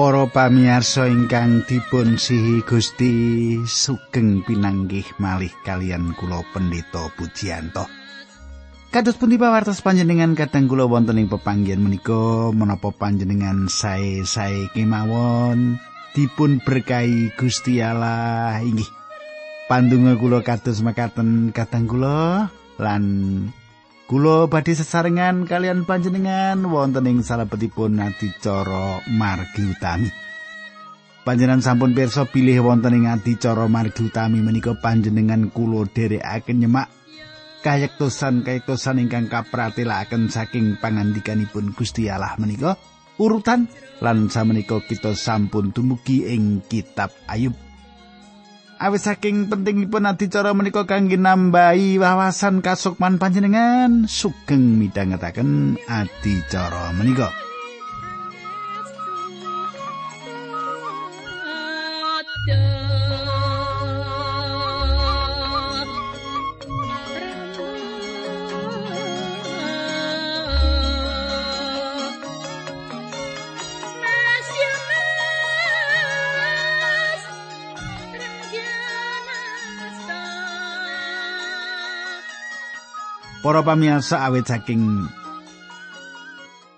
Para pamirsa ingkang dipun sihi Gusti sugeng pinanggih malih kalian kula Pendeta Pujiyanto. Kados pundi pawartos panjenengan kadang kula wonten ing pepanggihan menika menapa panjenengan sae-sae kemawon dipun berkahi Gusti Allah inggih. Pandonga kula kados makaten kadang kula lan Kulo badhe sesarengan kalian panjenengan wonten ing salebetipun adicara margi utami. Panjenengan sampun pirsa pilih wonten ing adicara margi utami menika panjenengan kulo dherekaken nyemak kayektosan-kayektosan ingkang kapratelaken saking pangandikanipun Gusti Allah menika urutan lan samenika kita sampun dumugi ing kitab Ayub Awis saking pentingipun adicara menika kangge nambahi wawasan kasukman panjenengan sugeng midhangetaken adicara menika. Para pamirsa awet saking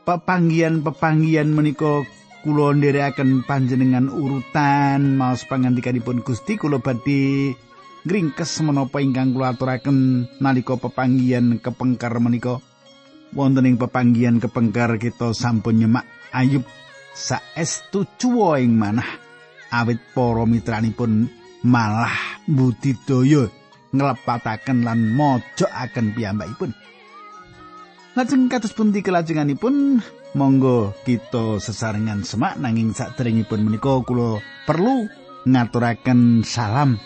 pepanggian-pepanggian menika kula nderekaken panjenengan urutan maos pangandikanipun Gusti kula badhe ngringkes menapa ingkang kula aturaken nalika pepanggian kepengker menika. Wonten ing pepanggian kepengker kita sampun nyemak Ayub saestu cuwa ing manah. Awit para mitranipun malah budidaya nglepataken lan mojokaken piyambakipun. Lajeng kados pundi kelajenganipun monggo kita sesarengan semak nanging saderengipun menika kula perlu ngaturaken salam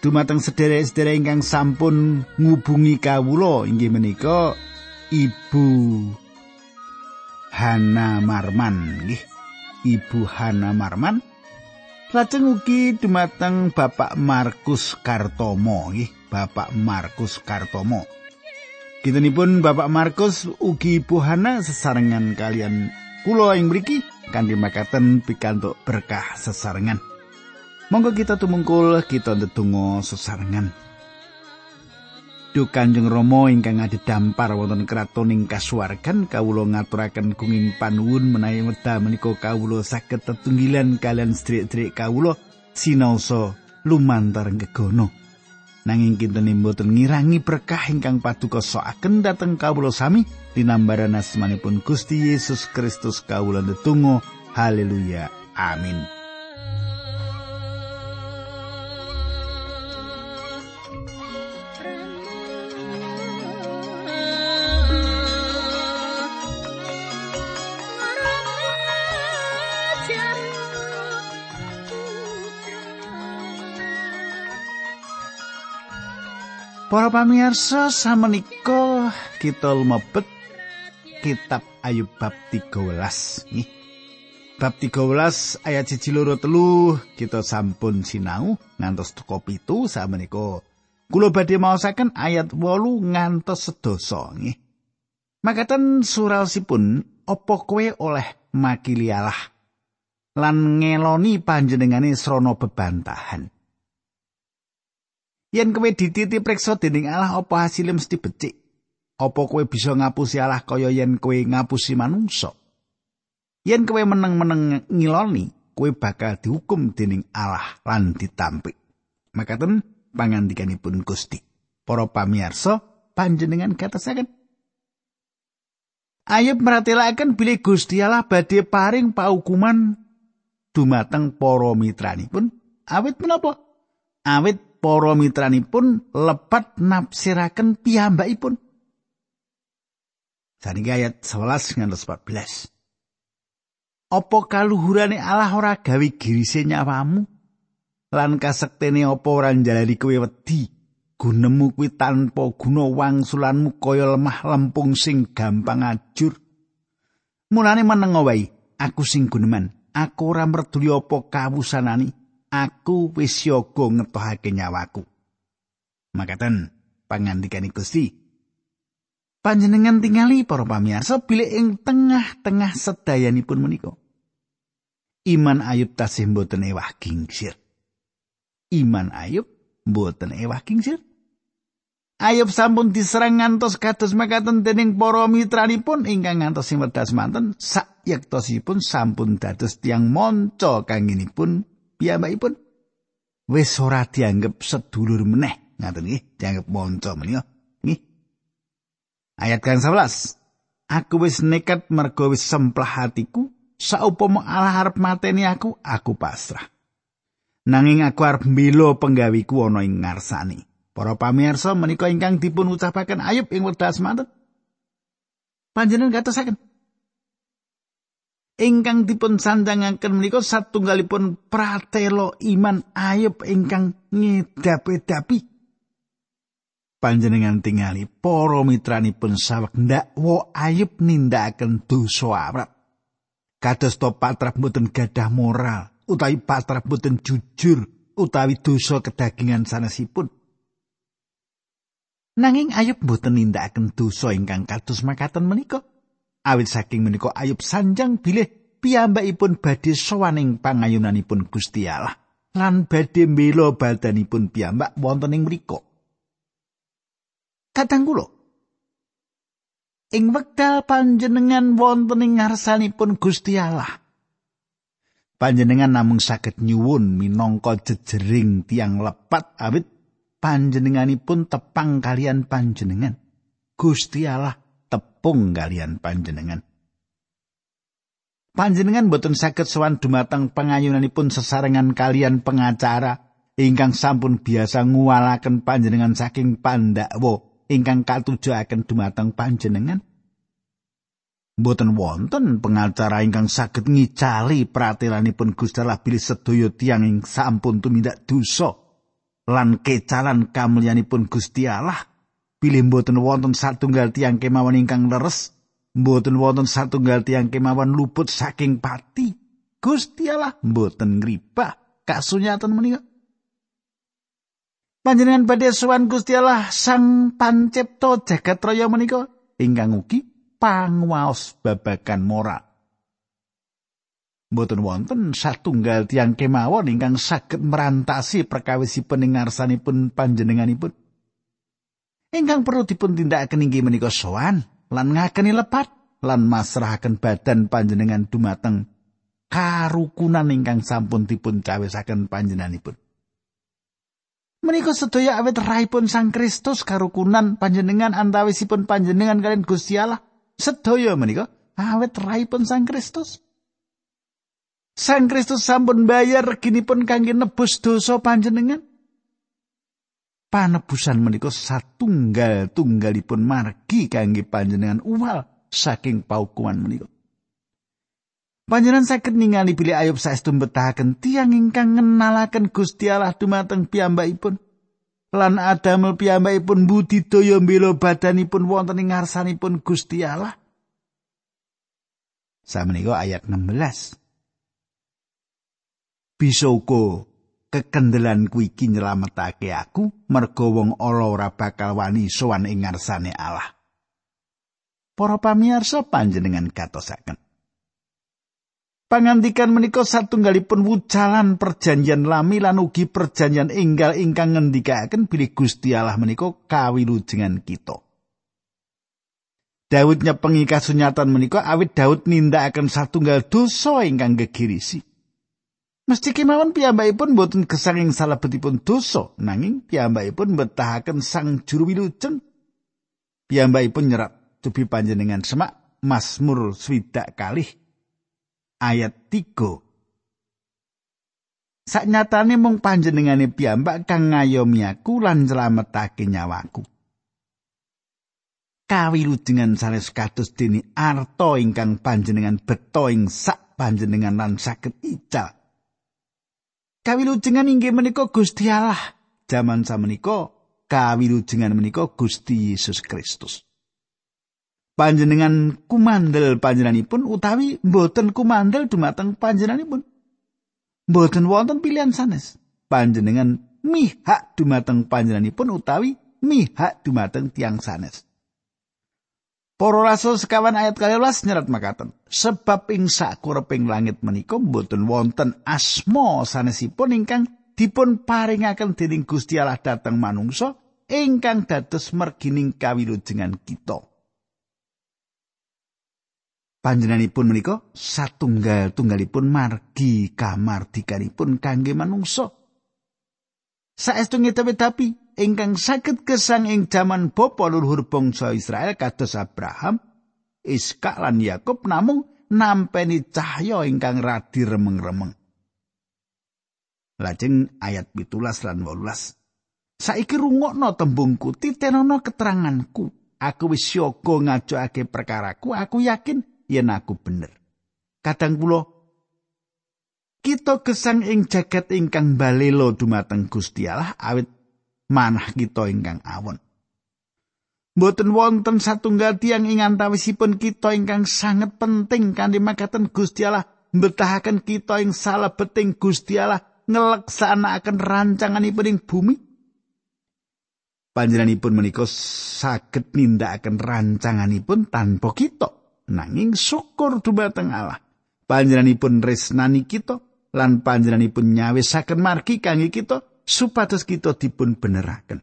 dumateng sederek-sederek ingkang sampun ngubungi kawula inggih menika Ibu Hana Marman nggih Ibu Hana Marman Lajeng ugi dumateng Bapak Markus Kartomo nggih, Bapak Markus Kartomo. Kintenipun Bapak Markus ugi Ibu Hana sesarengan kalian kula ing mriki kanthi makaten pikantuk berkah sesarengan. Monggo kita tumungkul kita ndedonga sesarengan. Duh Kanjeng Rama ingkang dampar wonten kratoning kasuwargan kawula ngaturaken gunging panuwun menawi wedha menika kawula saged tetunggilan kalian sedherek-sedherek kawula sinaosa lumantar gegono. Nanging kinten mboten ngirangi berkah ingkang paduka soaken dhateng kawula sami dinambaran asmanipun Gusti Yesus Kristus kawula ndedonga. Haleluya. Amin Para pamirsa samenika kita lumebet kitab Ayub bab 13 nih. Bab 13 ayat 1 loro telu kita sampun sinau ngantos teko pitu samenika kula badhe maosaken ayat 8 ngantos sedasa nggih. Makaten surasipun apa kowe oleh makili Allah lan ngeloni panjenengane srana bebantahan. Yen kowe dititi preksa dening Allah apa hasilé mesti becik? Apa kowe bisa ngapusi Allah kaya yen kowe ngapusi manungsa? Yen kowe meneng-meneng ngiloni, kowe bakal dihukum dening Allah lan ditampik. Makaten pangandikanipun Gusti. Para pamirsa, panjenengan katasaken Ayub meratelaken bilih Gusti Allah badhe paring paukuman dumateng para mitranipun awit menapa? Awit para mitranipun lepat nafsiraken piyambakipun. Saniki ayat 11 ngantos 14. Apa kaluhurane Allah ora gawe girise nyawamu? Lan kasektene apa ora njalari kowe wedi? Gunemu kuwi tanpa guna wangsulanmu kaya lemah lempung sing gampang ajur. Mulane meneng aku sing guneman. Aku ora merduli apa kawusanani. Aku wis yoga ngetohake nyawaku. Makaten pangandikan Gusti. Panjenengan tingali para pamirsa bilih ing tengah-tengah sedayanipun menika. iman Ayub tasih mboten ewah gingsir. Iman Ayub mboten ewah gingsir. Ayub sampun diserang ngantos kados makaten dening para mitranipun ingkang ngantos sing wedas manten sak yektosipun sampun dados tiang monco kanginipun piyambakipun wis ora dianggep sedulur meneh. Ngaten nggih dianggep monco menika nggih. Ayat kang 11 aku wis nekat mergo wis semplah hatiku saupama Allah arep mateni aku aku pasrah. Nanging aku arep mbela penggawiku ana ing ngarsane. Para pamirsa menika ingkang dipun ucapaken Ayub ing wekdal semanten. Panjenengan gatosaken. Ingkang dipun sanjangaken menika satunggalipun pratelo iman Ayub ingkang ngedapi-dapi. Panjenengan tingali para mitranipun sawek ndakwa Ayub nindakaken dosa awrat. Kados to patrap mboten gadah moral utawi patrap mboten jujur utawi dosa kedagingan sanesipun. Nanging Ayub mboten nindakaken dosa ingkang kados makaten menika. Awit saking menika Ayub sanjang bilih piyambakipun badhe sowan ing pangayunanipun Gusti Allah lan badhe mbela badanipun piyambak wonten ing mriku. Kadang kula ing wekdal panjenengan wonten ing ngarsanipun Gusti Allah panjenengan namung saged nyuwun minangka jejering tiang lepat awit panjenenganipun tepang kalian panjenengan. Gusti Allah tepung kalian panjenengan. Panjenengan boten saged sowan dumateng pengayunanipun sesarengan kalian pengacara ingkang sampun biasa nguwalaken panjenengan saking pandakwa ingkang katujuaken dumateng panjenengan. Boten wonten pengacara ingkang saged ngicali pratelanipun Gusti Allah bilih sedaya tiyang ing sampun tumindak dosa lan kecalan kamulyanipun Gusti Allah bilih mboten wonten satunggal tiang kemawon ingkang leres mboten wonten satunggal tiang kemawon luput saking pati. Gusti Allah mboten ngribah kasunyatan menika. Panjenengan badhe sowan Gusti Allah Sang Pancipta jagat raya menika ingkang ugi panguwaos babagan moral. Mboten wonten satunggal tiang kemawon ingkang saged merantasi perkawisipun ing ngarsanipun panjenenganipun. Ingkang perlu dipun tindakaken inggih menika sowan lan ngakeni lepat lan masrahaken badan panjenengan dumateng karukunan ingkang sampun dipun cawisaken panjenenganipun. Menika sedaya awet raipun Sang Kristus karukunan panjenengan antawisipun panjenengan kalian Gusti Allah. Sedaya menika awet raipun Sang Kristus. Sang Kristus sampun bayar reginipun kangge nebus dosa panjenengan. Panebusan menika satunggal tunggalipun margi kangge panjenengan uwal saking paukuman menika. Panjenengan saged ningali bilih Ayub saestu betahaken tiang ingkang ngenalaken Gusti Allah dumateng piyambakipun. Lan adamel piyambakipun budidaya mbela badanipun wonten ing ngarsanipun Gusti Allah. Sameneika ayat 16. bisa uga kekendelan kuwi iki nyelametake aku merga wong ala ora bakal wani sowan ing ngarsane Allah. Para pamirsa panjenengan katosaken. Pangandikan menika satunggalipun wucalan perjanjian lami lan ugi perjanjian enggal ingkang ngendikaken bilih Gusti Allah menika kawilujengan kita. Daud nyepengi kasunyatan menika awit Daud nindakaken satunggal dosa ingkang gegirisi. Mesti kemawon piyambakipun boten gesanging salebetipun dosa, nanging piyambakipun betahaken sang juru wilujeng. Piyambakipun nyerat tubi panjenengan semak Mazmur swidak kalih ayat 3. Saknyatane mung panjenengane piyambak kang ngayomi aku lan nyelametake nyawaku. Kawilujengan sanes kados dene arta ingkang panjenengan beto ing sak panjenengan lan saged ical Kawilujengan inggih menika Gusti Allah. Jaman samenika kawilujengan menika Gusti Yesus Kristus. Panjenengan kumandel panjenenganipun utawi mboten kumandel dumateng panjenenganipun. Mboten wonten pilihan sanes. Panjenengan mihak dumateng panjenenganipun utawi mihak dumateng tiang sanes. Para rasul sekawan ayat 12 nyerat makaten. Sebab ing sakureping langit menika boten wonten asma sanesipun ingkang dipun paringaken dening Gusti Allah dhateng manungsa ingkang dados mergining kawilujengan kita. Panjenenganipun menika satunggal tunggalipun margi kamardikanipun kangge manungsa. Saestu ngetapi ingkang saged gesang ing jaman bapa luhur bangsa Israel kados Abraham, Iska lan Yakub namung nampeni cahya ingkang radi remeng-remeng. Lajeng ayat pitulas lan wolulas. Saiki rungokno tembungku, titenono keteranganku. Aku wis yoga ngajokake perkaraku, aku yakin yen aku bener. Kadang kula kita gesang ing jagat ingkang balelo dumateng Gusti Allah awit manah kita ingkang awon. Mboten wonten satunggal tiang ing antawisipun kita ingkang sangat penting kanthi makaten Gusti Allah mbetahaken kita ing salebeting Gusti Allah ngelaksanakaken rancanganipun ing bumi. Panjenenganipun menika saged nindakaken rancanganipun tanpa kita nanging syukur dumateng Allah. Panjenenganipun resnani kita lan panjenenganipun nyawisaken margi kangge kita supados kita dipun beneraken.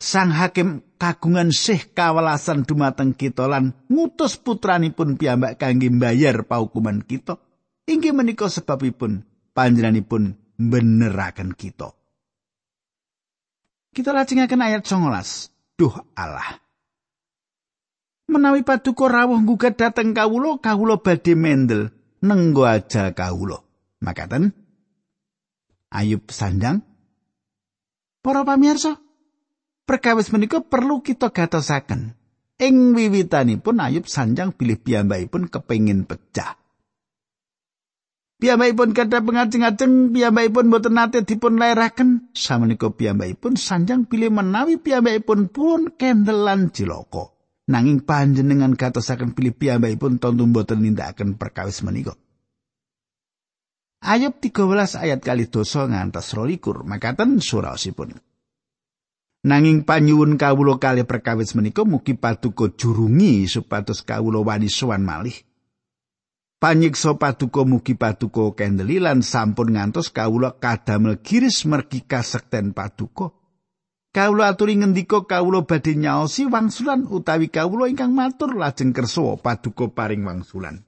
Sang hakim kagungan sih kawelasan dumateng kita lan ngutus putranipun piyambak kangge mbayar paukuman kita. Inggih menika sebabipun panjenenganipun beneraken kita. Kita lajengaken ayat 19. Duh Allah. Menawi paduka rawuh gugat dhateng kawula, kawula badhe mendel nenggo aja kawula. Makaten Ayub sandang Para pamirsa, perkawis menika perlu kita gatosaken. Ing wiwitanipun Ayub sanjang bilih piyambakipun kepengin pecah. Piyambakipun kada pengajeng-ajeng piyambakipun boten nate dipun lairaken. Samenika piyambakipun sanjang bilih menawi piyambakipun pun kendelan cilaka. Nanging panjenengan gatosaken pilih piyambakipun tonton boten nindakaken perkawis menika. Ayub 13 ayat kali dosa ngantos rolikur makaten surasipun. Nanging panyuwun kawulo kali perkawis menika mugi paduka jurungi supados kawulo wani sowan malih. Panyiksa paduka mugi paduka kendeli lan sampun ngantos kawulo kadamel giris mergi kasekten paduka. Kawulo aturi ngendika kawulo badhe nyaosi wangsulan utawi kawulo ingkang matur lajeng kersa paduka paring wangsulan.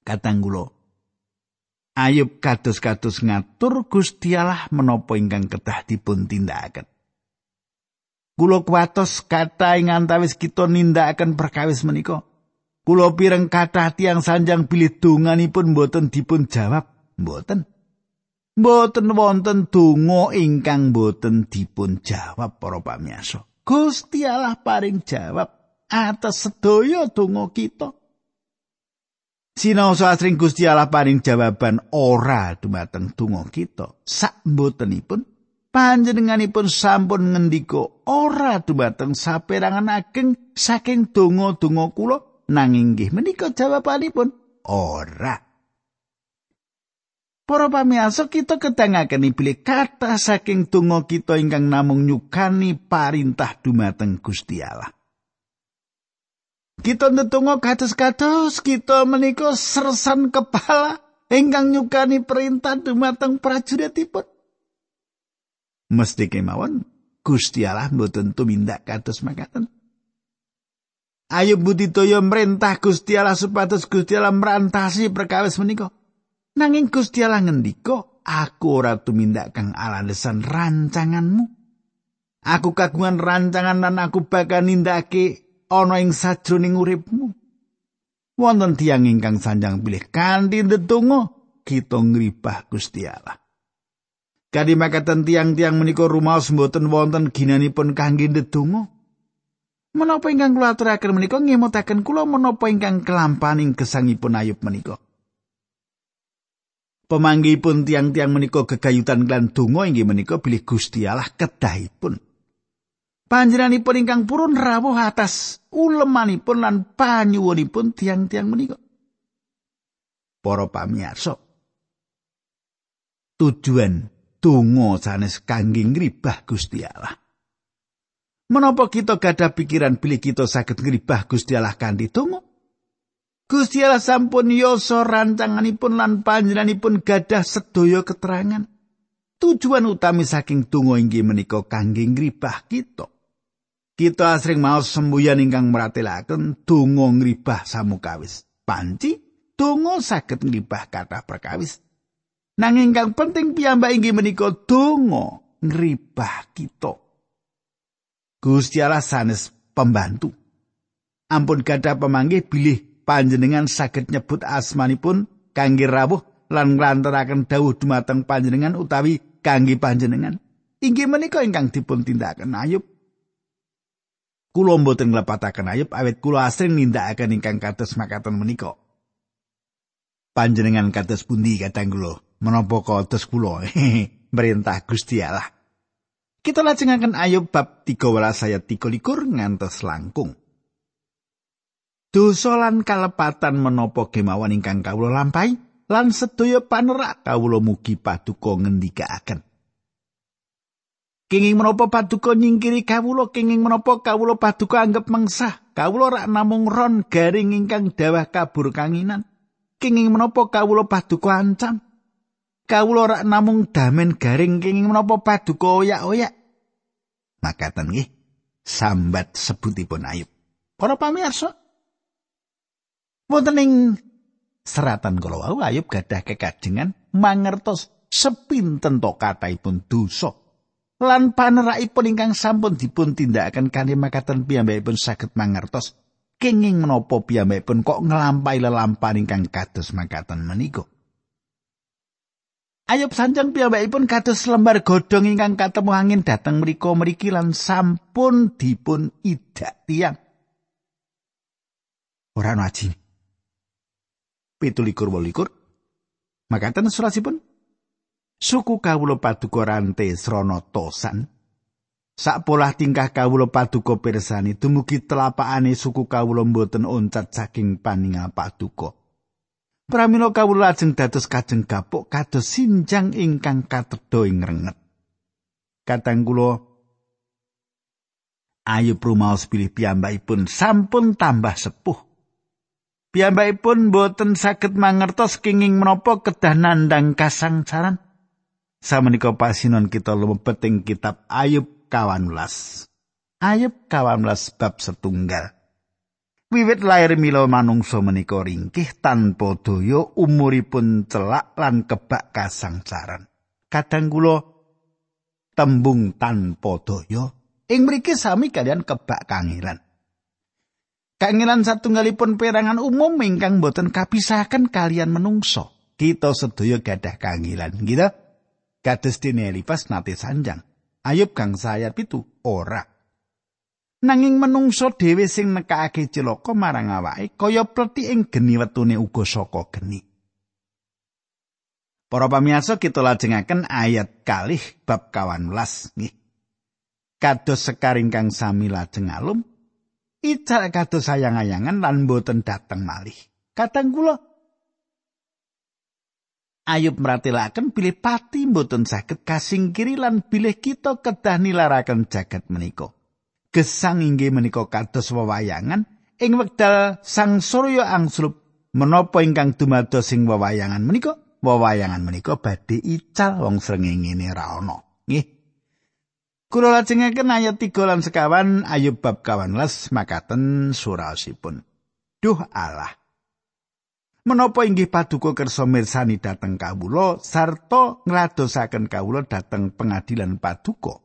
Katanggulo Ayub kados-kados ngatur Gusti Allah menapa ingkang kedah dipun tindakaken. Kula kuwatos kata ing antawis kita nindakaken perkawis menika. Kula pireng kathah tiang sanjang bilih donganipun boten dipun jawab, boten. Boten wonten donga ingkang boten dipun jawab para pamirsa. Gusti Allah paring jawab atas sedaya donga kita. Sinau asring Gusti Allah paring jawaban ora dumateng donga kita. Sak mbotenipun panjenenganipun sampun ngendika ora dumateng saperangan ageng saking donga-donga kula nanging nggih menika jawabanipun ora. Para pamirsa kita kedangaken bilih kata saking donga kita ingkang namung nyukani parintah dumateng Gusti Allah. Kita ndedonga kados-kados kita menika sersan kepala ingkang nyukani perintah dumateng prajuritipun. Mesti kemawon Gusti Allah mboten tumindak kados makaten. Ayo budidaya merintah Gusti Allah supados Gusti Allah merantasi perkawis menika. Nanging Gusti Allah ngendika, aku ora tumindak kang alasan rancanganmu. Aku kagungan rancangan lan aku bakal nindakake ana ing sajroning uripmu. Wonten tiyang ingkang sanjang pilih kanthi ndedonga kita ngribah Gusti Allah. Kadi makaten tiang-tiang menika rumaos mboten wonten ginanipun kangge ndedonga. Menapa ingkang kula aturaken menika ngemutaken kula menapa ingkang kelampaning gesangipun Ayub menika. Pemanggipun tiang-tiang menika gegayutan lan donga inggih menika bilih Gusti Allah kedahipun. Panjenenganipun ingkang purun rawuh atas ulemanipun lan panyuwunipun tiang-tiang menika. Para pamirsa. Tujuan donga sanes kangge ngribah Gusti Allah. Menapa kita gadah pikiran bilih kita saged ngribah Gusti Allah kanthi donga? Gusti Allah sampun yoso rancanganipun lan panjenenganipun gadah sedaya keterangan. Tujuan utami saking donga inggih menika kangge ngribah kita. Kita asring maos sembuyan ingkang meratelaken donga ngribah samukawis. Panci donga saged ngribah kathah perkawis. Nanging ingkang penting piyambak inggih menika donga ngribah kita. Gusti Allah sanes pembantu. Ampun gadah pemanggih bilih panjenengan saged nyebut asmanipun kangge rawuh lan nglantaraken dawuh dumateng panjenengan utawi kangge panjenengan. Inggih menika ingkang dipun tindakaken Ayub. Kula mboten nglepataken Ayub awit kula asring nindakaken ingkang kados makaten menika. Panjenengan kados pundi kadang kula? Menapa kados kula? Merintah Gusti Allah. Kita lajengaken Ayub bab 13 ayat 13 ngantos langkung. Dosa lan kalepatan menapa kemawon ingkang kawula lampahi lan sedaya panerak kawula mugi paduka ngendikaaken. Kenging menapa paduka nyingkiri kawula kenging menapa kawula paduka anggap mengsah kawula rak namung ron garing ingkang dawah kabur kanginan. Kenging menapa kawula paduka ancam kawula rak namung damen garing kenging menapa paduka oyak-oyak. Makaten nggih sambat sebutipun Ayub. Para pamirsa, wonten ing seratan kala wau Ayub gadah kekajengan mangertos sepinten to kathahipun dosa lan panerakipun ingkang sampun dipun tindakaken kanthi makaten piyambakipun saged mangertos kenging menapa piyambakipun kok nglampahi lelampahan ingkang kados makaten menika. Ayub sanjang piyambakipun kados lembar godhong ingkang katemu angin dhateng mriku mriki lan sampun dipun idak tiang. Ora ana aji. Pitulikur wolikur. Makaten surasipun. Suku kawula paduka rante srana tosan. Sak polah tingkah kawula paduka pirsani dumugi telapakane suku kawula mboten oncat saking paningal paduka. Pramila kawula lajeng dados kajeng gapuk kados sinjang ingkang katedha ing renget. Katang kula ayu prumaos pilih piyambakipun sampun tambah sepuh. Piyambakipun boten saged mangertos kenging menapa kedah nandang kasangsaran. Samenika pasinon kita lumebet ing kitab Ayub 18. Ayub 18 bab setunggal. Wiwit lair mila manungsa menika ringkih tanpa daya umuripun celak lan kebak kasangsaran. Kadang kula tembung tanpa daya ing mriki sami kalian kebak kangilan. Kangilan satunggalipun perangan umum ingkang boten kapisahaken kalian menungso. Kita sedaya gadah kangilan, gitu. Kados dene Elipas nate sanjang. Ayub kang sayat pitu ora. Nanging menungso dhewe sing nekake celaka marang awake kaya pleti ing geni wetune uga saka geni. Para pamirsa kita lajengaken ayat kalih bab 18 nggih. Kados sekaring kang sami lajeng alum, ical kados sayang-ayangan lan boten dateng malih. Kadang kula Ayub meratelaken pilih pati boten saged kasingkiri lan bilih kita kedah nilaraken jagat menika. gesang inggih menika kados wewayangan. Ing wekdal sang surya angslup menapa ingkang dumados sing wewayangan menika? Wewayangan menika badhe ical wong srengenge ra ana. Nggih. Kula lajengaken ayat 3 lan sekawan ayub bab 18 makaten surasipun. Duh Allah Menapa inggih paduka kersa mirsani dhateng kawula sarta ngladosaken kawula dhateng pengadilan paduka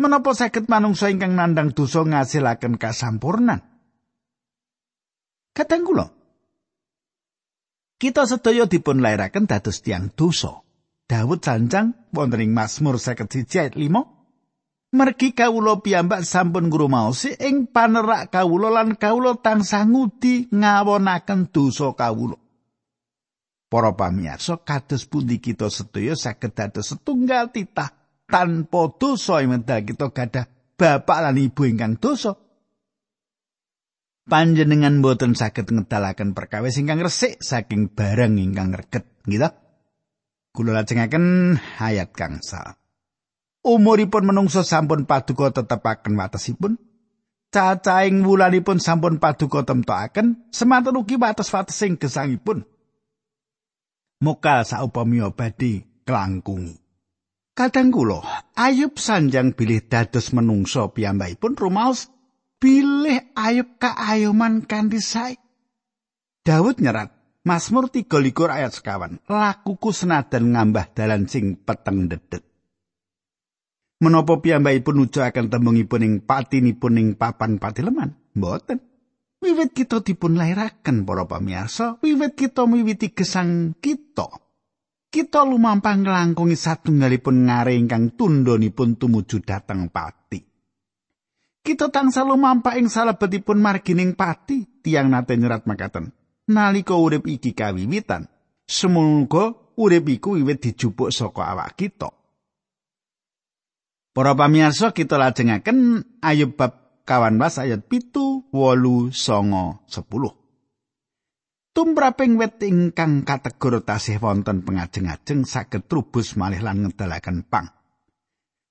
menapa saged manungsa ingkang nandang dosa ngasilaken kasampurnan Kadang kula Kita sedaya dipun lairaken dados tiang dosa. Daud sanjang wonten ing Mazmur 51 ayat 5 Mergi kawula piyambak sampun ngrumaosi ing panerak kawula lan kawula tansah ngudi ngawonaken dosa kawula. Para pamirsa kados pundi kita sedaya saged dados setunggal titah tanpa dosa emendal kita gadah bapak lan ibu ingkang dosa. Panjenengan boten saged ngedalaken perkawis ingkang resik saking barang ingkang reget, gitu. Kula lajengaken ayat kangsa. Umuripun menungso sampun paduka tetepaken watesipun. Cacaing wulanipun sampun paduka temtokaken, semanten ugi wates-watesing gesangipun. Mokal saupamiya badhe kelangkungi. Kadang kula Ayub sanjang bilih dados menungso piyambakipun rumaos bilih Ayub kaayoman kanthi sae. Daud nyerat Mazmur 33 ayat sekawan. Lakuku senadan ngambah dalan sing peteng dedet. Menapa piyambakipun nujuaken tembungipun ing patinipun ing papan patileman? Mboten. Wiwit kita dipun lairaken para pamirsa, wiwit kita miwiti gesang kita. Kita lumampah nglangkungi satunggalipun ngare ingkang tundhonipun tumuju dhateng pati. Kita tansah lumampah ing salebetipun margining pati, tiang nate nyerat makaten. Nalika urip iki kawiwitan, semoga urip iku wiwit dijupuk saka awak kita. Para pamirsa kita lajengaken Ayub bab kawan was ayat pitu wolu songo sepuluh. Tumraping wet ingkang kategor tasih wonten pengajeng-ajeng saged trubus malih lan ngedalaken pang.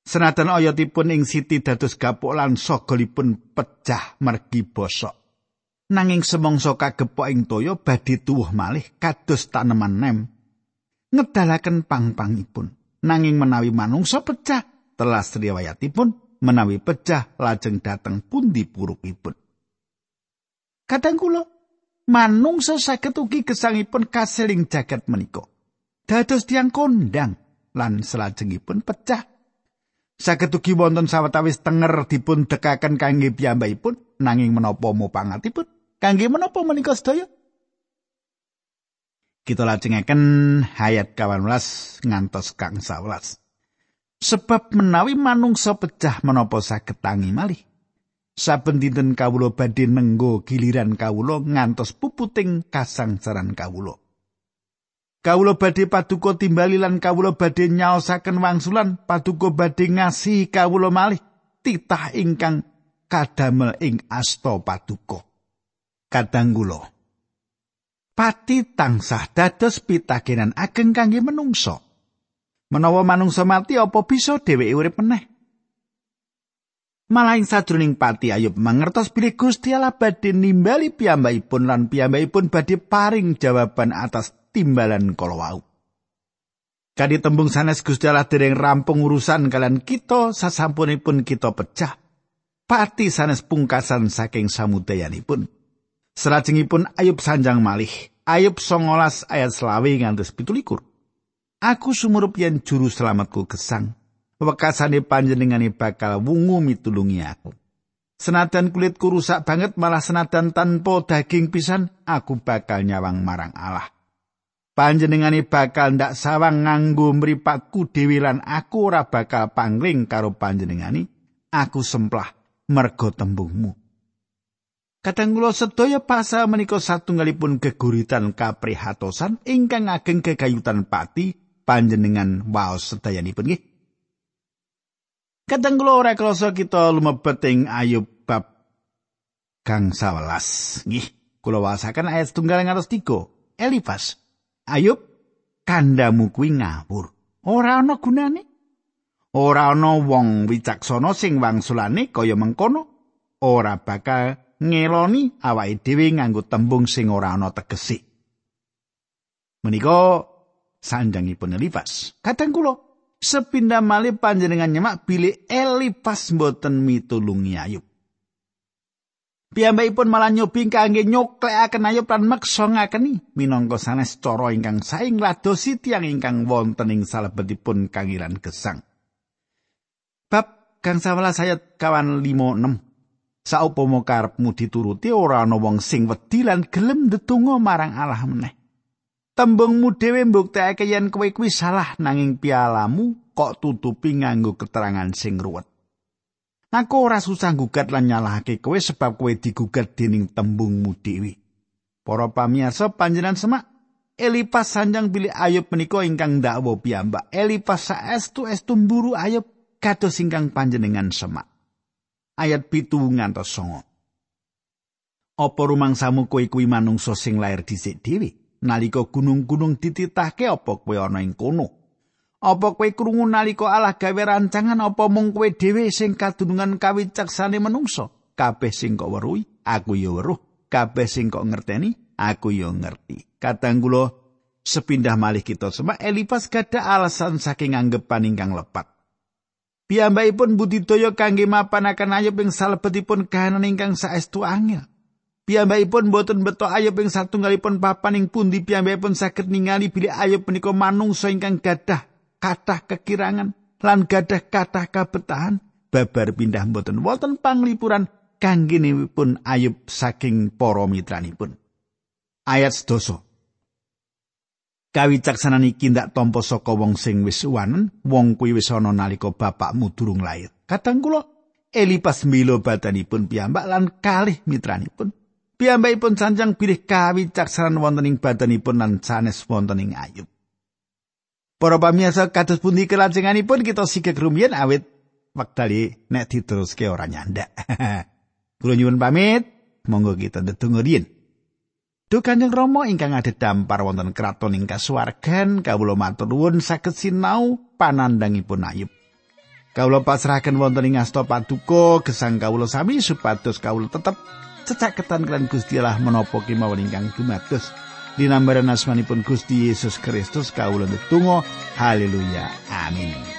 Senajan oyotipun ing siti dados gapuk lan sogolipun pecah mergi bosok. Nanging semongso kagepok ing toya badhe tuwuh malih kados taneman nem. Ngedalaken pang-pangipun. Nanging menawi manungsa pecah, telas riwayatipun menawi pecah lajeng dateng pundi purukipun. Kadang kula manungsa saged ugi gesangipun kasiling jagat menika. Dados tiang kondang lan selajengipun pecah. Saged ugi wonten sawetawis tenger dipun dekaken kangge piyambakipun nanging menapa mupangatipun kangge menapa menika sedaya? Kita lajengaken ayat 18 ngantos kang 11. Sebab menawi manungsa pecah menapa saged tangi malih. Saben dinten kawula badhe nenggo giliran kawula ngantos puputing kasangsaran kawula. Kawula badhe paduka timbali lan kawula badhe nyaosaken wangsulan paduka badhe ngasihi kawula malih titah ingkang kadamel ing asta paduka. Kadang kula pati tansah dados pitakenan ageng kangge menungsa. Menawa manungsa mati apa bisa dheweke urip meneh? Malah ing sajroning pati Ayub mangertos bilih Gusti Allah badhe nimbali piyambakipun lan piyambakipun badhe paring jawaban atas timbalan kala wau. Kadi tembung sanes Gusti Allah dereng rampung urusan kalian kita sasampunipun kita pecah. Pati sanes pungkasan saking samudayanipun. Selajengipun Ayub sanjang malih. Ayub 19 ayat selawe ngantos 17. Aku sumurup yen juru selamatku gesang. Wekasane panjenengane bakal wungu mitulungi aku. Senadan kulitku rusak banget malah senadan tanpa daging pisan aku bakal nyawang marang Allah. Panjenengane bakal ndak sawang nganggo mripatku dhewe lan aku ora bakal pangling karo panjenengane. Aku semplah mergo tembungmu. Kadang kula sedaya pasal menika satunggalipun geguritan kaprihatosan ingkang ageng kegayutan pati panjenengan waos sedayanipun nggih. Kadang kula ora krasa kita lumebet ing Ayub bab kang 11 nggih. Kula wasaken ayat setunggal ngantos tiga. Elifas, Ayub kandamu kuwi ngawur. Ora ana gunane. Ora ana wong wicaksana sing wangsulane kaya mengkono. Ora bakal ngeloni awake dhewe nganggo tembung sing ora ana tegese. Menika sanjangipun Elifas. Kadang kula sepindah malih panjenengan nyemak bilih Elifas mboten mitulungi Ayub. Piyambakipun malah nyobi kangge nyoklekaken Ayub lan meksa ngakeni minangka sanes cara ingkang saing ngladosi tiyang ingkang wonten ing salebetipun kangiran gesang. Bab kang 11 ayat kawan 56 Saupama karepmu dituruti ora ana wong sing wedi lan gelem ndedonga marang Allah meneh. Tembungmu dhewe mbuktekake yen kowe kuwi salah nanging pialamu kok tutupi nganggo keterangan sing ruwet. Aku ora susah gugat lan nyalahake kowe sebab kowe digugat dening tembungmu dhewe. Para pamirsa panjenengan semak Elipas sanjang bilih Ayub menika ingkang ndakwa piyambak. Elipas saestu estu mburu Ayub kados ingkang panjenengan semak. Ayat pitu ngantos songo. Apa rumangsamu kowe kuwi manungsa sing lair dhisik dhewe? Nalika gunung-gunung dititahke apa kowe ana ing kono Apa kowe krungu nalika Allah gawe rancangan apa mung kowe dhewe sing kadunungan kawicaksane menungso? Kabeh sing kok weruh, aku ya weruh. Kabeh sing kok ngerteni, aku ya ngerti. Kadang kula sepindah malih kita semak Elipas gada alasan saking anggepan ingkang lepat. Piyambakipun budidaya kangge mapanaken ayub ing salebetipun kahanan ingkang saestu angel. Piyambakipun boten beto ayub ing satunggalipun papan ing pundi piyambakipun saged ningali bilih ayub menika manungsa ingkang gadah kathah kekirangan lan gadah kathah kabetahan. Babar pindah mboten wonten panglipuran kanggenipun ayub saking para mitranipun. Ayat sedoso. Kawicaksanan iki ndak tampa saka wong sing wis suwanen wong kuwi wis ana nalika bapakmu durung lair kadang kula Elipas milo badanipun piyambak lan kalih mitranipun. Piyambakipun sanjang bilih kawicaksanan wonten ing badanipun lan sanes wonten ing ayub. Para pamirsa kados pundi kelajenganipun kita sikek rumiyin awit wektali nek diteruske ora nyandak. Kula nyuwun pamit, monggo kita ndedonga riyin. Duh Kanjeng Rama ingkang ada dampar wonten kraton ing kasuwargan, kawula matur nuwun saged sinau panandangipun Ayub. Kawula pasrahaken wonten ing asta paduka gesang kawula sami supados kawula tetep cecaketan kelan Gusti Allah menapa kemawon ingkang dumados. Dinambaran asmanipun Gusti Yesus Kristus kawula ndedonga. Haleluya. Amin